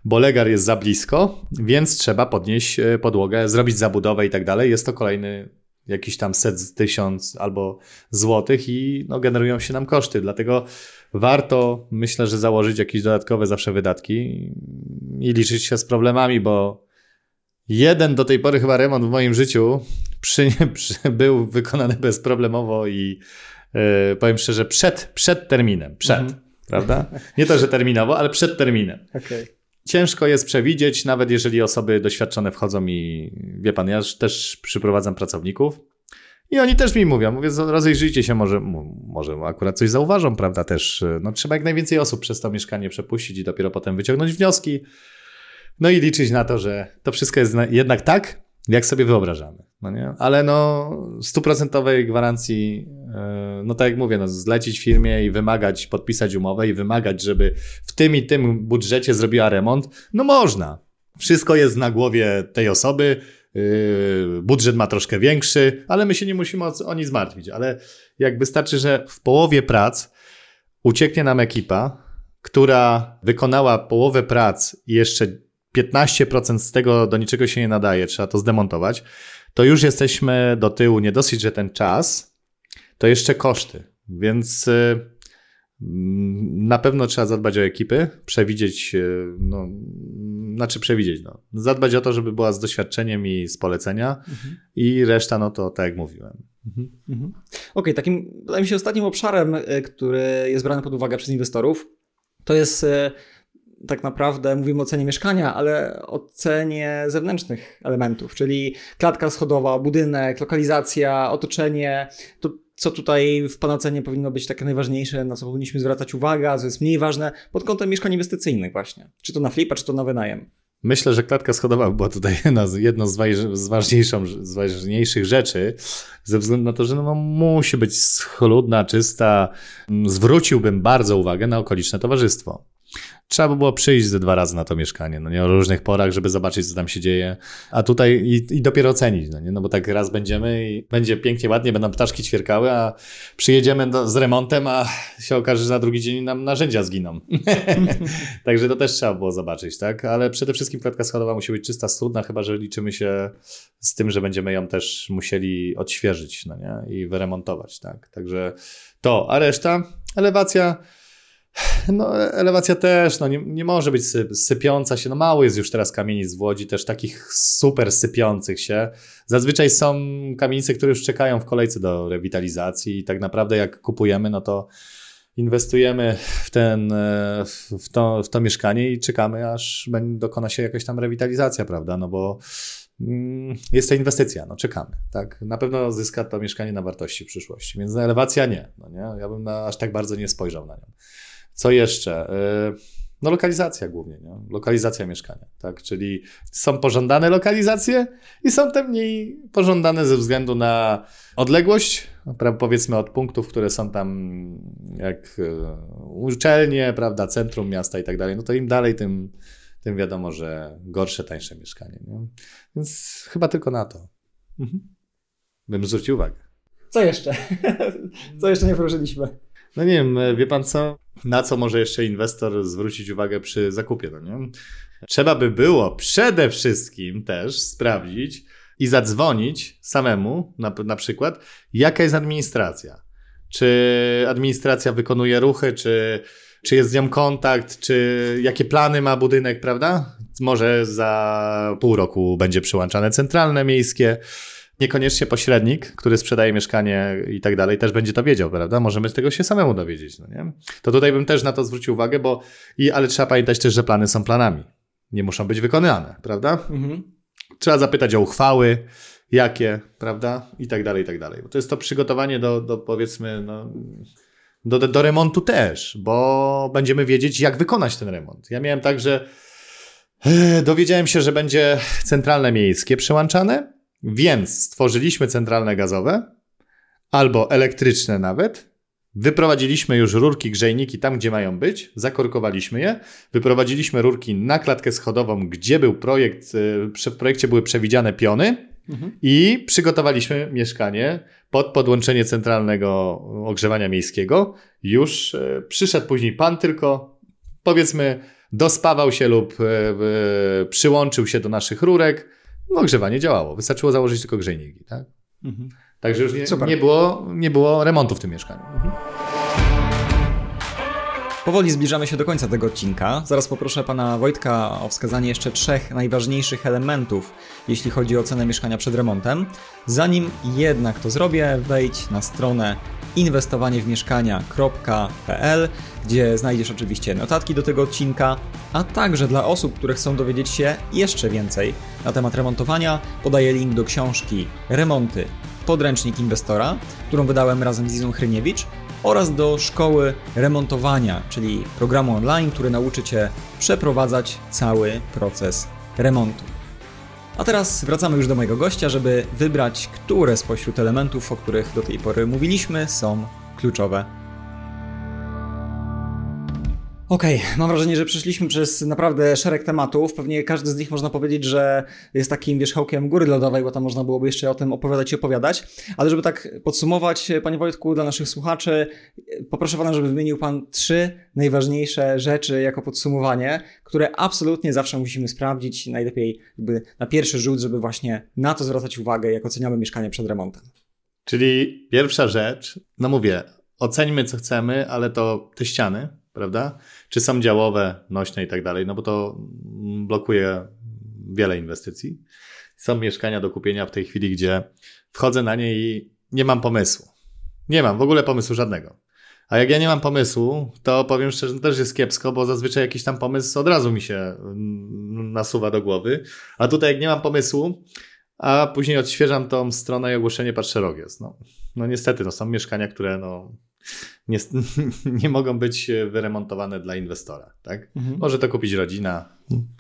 bo legar jest za blisko, więc trzeba podnieść podłogę, zrobić zabudowę i tak dalej. Jest to kolejny jakiś tam set tysiąc albo złotych i no, generują się nam koszty. Dlatego warto, myślę, że założyć jakieś dodatkowe zawsze wydatki i liczyć się z problemami, bo jeden do tej pory chyba remont w moim życiu przy, [laughs] przy, był wykonany bezproblemowo i yy, powiem szczerze, przed, przed terminem. Przed, mhm. prawda? Nie to, że terminowo, ale przed terminem. Okay. Ciężko jest przewidzieć, nawet jeżeli osoby doświadczone wchodzą i wie pan, ja też przyprowadzam pracowników i oni też mi mówią, mówię, rozejrzyjcie się, może, może akurat coś zauważą, prawda, też, no trzeba jak najwięcej osób przez to mieszkanie przepuścić i dopiero potem wyciągnąć wnioski, no i liczyć na to, że to wszystko jest jednak tak, jak sobie wyobrażamy. No nie? Ale no, stuprocentowej gwarancji, no tak jak mówię, no, zlecić firmie i wymagać, podpisać umowę i wymagać, żeby w tym i tym budżecie zrobiła remont, no można. Wszystko jest na głowie tej osoby, yy, budżet ma troszkę większy, ale my się nie musimy o, o nic martwić. Ale jak wystarczy, że w połowie prac ucieknie nam ekipa, która wykonała połowę prac i jeszcze 15% z tego do niczego się nie nadaje, trzeba to zdemontować, to już jesteśmy do tyłu. Nie dosyć, że ten czas, to jeszcze koszty. Więc y, na pewno trzeba zadbać o ekipy, przewidzieć, y, no, znaczy przewidzieć, no, zadbać o to, żeby była z doświadczeniem i z polecenia mhm. i reszta, no to tak jak mówiłem. Mhm. Mhm. Okej, okay, takim, wydaje mi się, ostatnim obszarem, y, który jest brany pod uwagę przez inwestorów, to jest tak naprawdę mówimy o cenie mieszkania, ale o cenie zewnętrznych elementów, czyli klatka schodowa, budynek, lokalizacja, otoczenie. To co tutaj w Pana ocenie powinno być takie najważniejsze, na co powinniśmy zwracać uwagę, co jest mniej ważne pod kątem mieszkań inwestycyjnych właśnie. Czy to na flipa, czy to na wynajem. Myślę, że klatka schodowa była tutaj [laughs] jedno z, z, ważniejszych rzeczy, ze względu na to, że no, musi być schludna, czysta. Zwróciłbym bardzo uwagę na okoliczne towarzystwo trzeba by było przyjść ze dwa razy na to mieszkanie, no nie? O różnych porach, żeby zobaczyć, co tam się dzieje, a tutaj i, i dopiero ocenić, no nie, no bo tak raz będziemy i będzie pięknie, ładnie, będą ptaszki ćwierkały, a przyjedziemy do, z remontem, a się okaże, że na drugi dzień nam narzędzia zginą. [laughs] Także to też trzeba było zobaczyć, tak, ale przede wszystkim klatka schodowa musi być czysta, studna, chyba, że liczymy się z tym, że będziemy ją też musieli odświeżyć, no nie, i wyremontować, tak, także to, a reszta, elewacja, no, elewacja też, no, nie, nie może być syp, sypiąca się. No, mało jest już teraz kamienic w Łodzi, też takich super sypiących się. Zazwyczaj są kamienice, które już czekają w kolejce do rewitalizacji i tak naprawdę jak kupujemy, no to inwestujemy w, ten, e, w, to, w to mieszkanie i czekamy, aż dokona się jakaś tam rewitalizacja, prawda? No bo mm, jest to inwestycja, no czekamy, tak? Na pewno zyska to mieszkanie na wartości w przyszłości, więc elewacja nie, no nie? Ja bym na, aż tak bardzo nie spojrzał na nią. Co jeszcze? Y, no lokalizacja głównie, nie? lokalizacja mieszkania, tak? Czyli są pożądane lokalizacje i są te mniej pożądane ze względu na odległość, powiedzmy od punktów, które są tam jak y, uczelnie, prawda, centrum miasta i tak dalej, no to im dalej, tym, tym wiadomo, że gorsze, tańsze mieszkanie. Nie? Więc chyba tylko na to mhm. bym zwrócił uwagę. Co jeszcze? [laughs] Co jeszcze nie poruszyliśmy? No nie wiem, wie pan co? Na co może jeszcze inwestor zwrócić uwagę przy zakupie, no nie? Trzeba by było przede wszystkim też sprawdzić i zadzwonić samemu, na, na przykład, jaka jest administracja. Czy administracja wykonuje ruchy, czy, czy jest z nią kontakt, czy jakie plany ma budynek, prawda? Może za pół roku będzie przyłączane centralne miejskie niekoniecznie pośrednik, który sprzedaje mieszkanie i tak dalej, też będzie to wiedział, prawda? Możemy z tego się samemu dowiedzieć, no nie? To tutaj bym też na to zwrócił uwagę, bo i, ale trzeba pamiętać też, że plany są planami. Nie muszą być wykonane, prawda? Mhm. Trzeba zapytać o uchwały, jakie, prawda? I tak dalej, i tak dalej. Bo to jest to przygotowanie do, do powiedzmy, no, do, do, remontu też, bo będziemy wiedzieć, jak wykonać ten remont. Ja miałem tak, że e, dowiedziałem się, że będzie centralne miejskie przyłączane, więc stworzyliśmy centralne gazowe albo elektryczne nawet. Wyprowadziliśmy już rurki, grzejniki tam, gdzie mają być, zakorkowaliśmy je. Wyprowadziliśmy rurki na klatkę schodową, gdzie był projekt, e, w projekcie były przewidziane piony mhm. i przygotowaliśmy mieszkanie pod podłączenie centralnego ogrzewania miejskiego. Już e, przyszedł później pan tylko, powiedzmy, dospawał się lub e, przyłączył się do naszych rurek no, ogrzewanie działało. Wystarczyło założyć tylko grzejniki, tak? Mhm. Także już nie, nie, było, nie było remontu w tym mieszkaniu. Mhm. Powoli zbliżamy się do końca tego odcinka. Zaraz poproszę pana Wojtka o wskazanie jeszcze trzech najważniejszych elementów, jeśli chodzi o cenę mieszkania przed remontem. Zanim jednak to zrobię, wejdź na stronę inwestowaniewmieszkania.pl, gdzie znajdziesz oczywiście notatki do tego odcinka, a także dla osób, które chcą dowiedzieć się jeszcze więcej na temat remontowania, podaję link do książki Remonty Podręcznik Inwestora, którą wydałem razem z Izą Hryniewicz oraz do szkoły remontowania, czyli programu online, który nauczy Cię przeprowadzać cały proces remontu. A teraz wracamy już do mojego gościa, żeby wybrać, które spośród elementów, o których do tej pory mówiliśmy, są kluczowe Okej, okay, mam wrażenie, że przeszliśmy przez naprawdę szereg tematów. Pewnie każdy z nich można powiedzieć, że jest takim wierzchołkiem góry lodowej, bo tam można byłoby jeszcze o tym opowiadać i opowiadać. Ale żeby tak podsumować, Panie Wojtku, dla naszych słuchaczy, poproszę Pana, żeby wymienił Pan trzy najważniejsze rzeczy jako podsumowanie, które absolutnie zawsze musimy sprawdzić, najlepiej jakby na pierwszy rzut, żeby właśnie na to zwracać uwagę, jak oceniamy mieszkanie przed remontem. Czyli pierwsza rzecz, no mówię, oceńmy co chcemy, ale to te ściany, prawda? Czy są działowe, nośne i tak dalej, no bo to blokuje wiele inwestycji. Są mieszkania do kupienia w tej chwili, gdzie wchodzę na nie i nie mam pomysłu. Nie mam w ogóle pomysłu żadnego. A jak ja nie mam pomysłu, to powiem szczerze, to też jest kiepsko, bo zazwyczaj jakiś tam pomysł od razu mi się nasuwa do głowy. A tutaj jak nie mam pomysłu, a później odświeżam tą stronę i ogłoszenie patrzę rok jest. No, no niestety, to są mieszkania, które no, nie, [laughs] nie mogą być wyremontowane dla inwestora. Tak? Mhm. Może to kupić rodzina,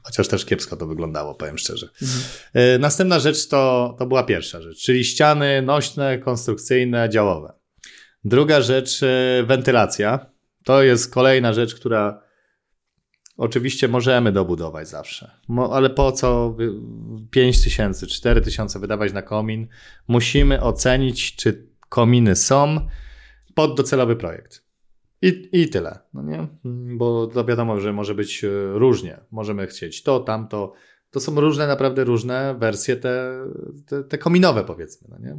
chociaż też kiepsko to wyglądało, powiem szczerze. Mhm. E, następna rzecz to, to była pierwsza rzecz, czyli ściany nośne, konstrukcyjne, działowe. Druga rzecz, e, wentylacja. To jest kolejna rzecz, która oczywiście możemy dobudować zawsze, ale po co 5 tysięcy, 4 tysiące wydawać na komin? Musimy ocenić, czy kominy są, pod docelowy projekt. I, I tyle, no nie? Bo to wiadomo, że może być e, różnie. Możemy chcieć to, tamto. To są różne, naprawdę różne wersje, te, te, te kominowe powiedzmy, no nie?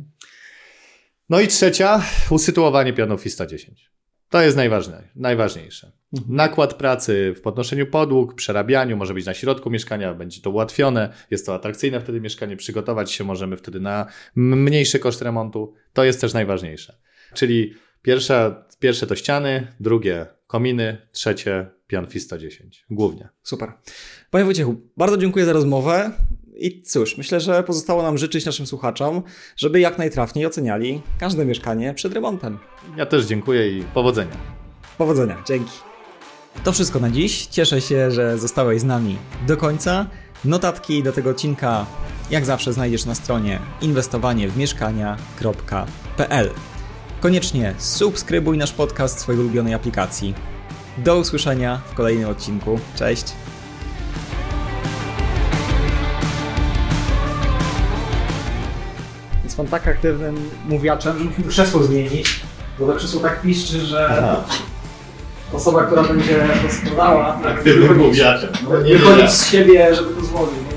No i trzecia, usytuowanie pionów i 110. To jest najważniejsze. najważniejsze. Mhm. Nakład pracy w podnoszeniu podłóg, przerabianiu, może być na środku mieszkania, będzie to ułatwione, jest to atrakcyjne wtedy mieszkanie, przygotować się możemy wtedy na mniejszy koszt remontu. To jest też najważniejsze. Czyli Pierwsze, pierwsze to ściany, drugie kominy, trzecie pianfi 110. Głównie. Super. Panie Wojciechu, bardzo dziękuję za rozmowę. I cóż, myślę, że pozostało nam życzyć naszym słuchaczom, żeby jak najtrafniej oceniali każde mieszkanie przed remontem. Ja też dziękuję i powodzenia. Powodzenia, dzięki. To wszystko na dziś. Cieszę się, że zostałeś z nami do końca. Notatki do tego odcinka, jak zawsze, znajdziesz na stronie inwestowaniewmieszkania.pl. Koniecznie subskrybuj nasz podcast w swojej ulubionej aplikacji. Do usłyszenia w kolejnym odcinku. Cześć! Jest pan tak aktywnym mówiaczem, że musimy krzesło zmienić, bo to krzesło tak piszczy, że Aha. osoba, która będzie to składała, aktywnym mówiaczem. No, nie wychodzi z siebie, żeby to złożyć.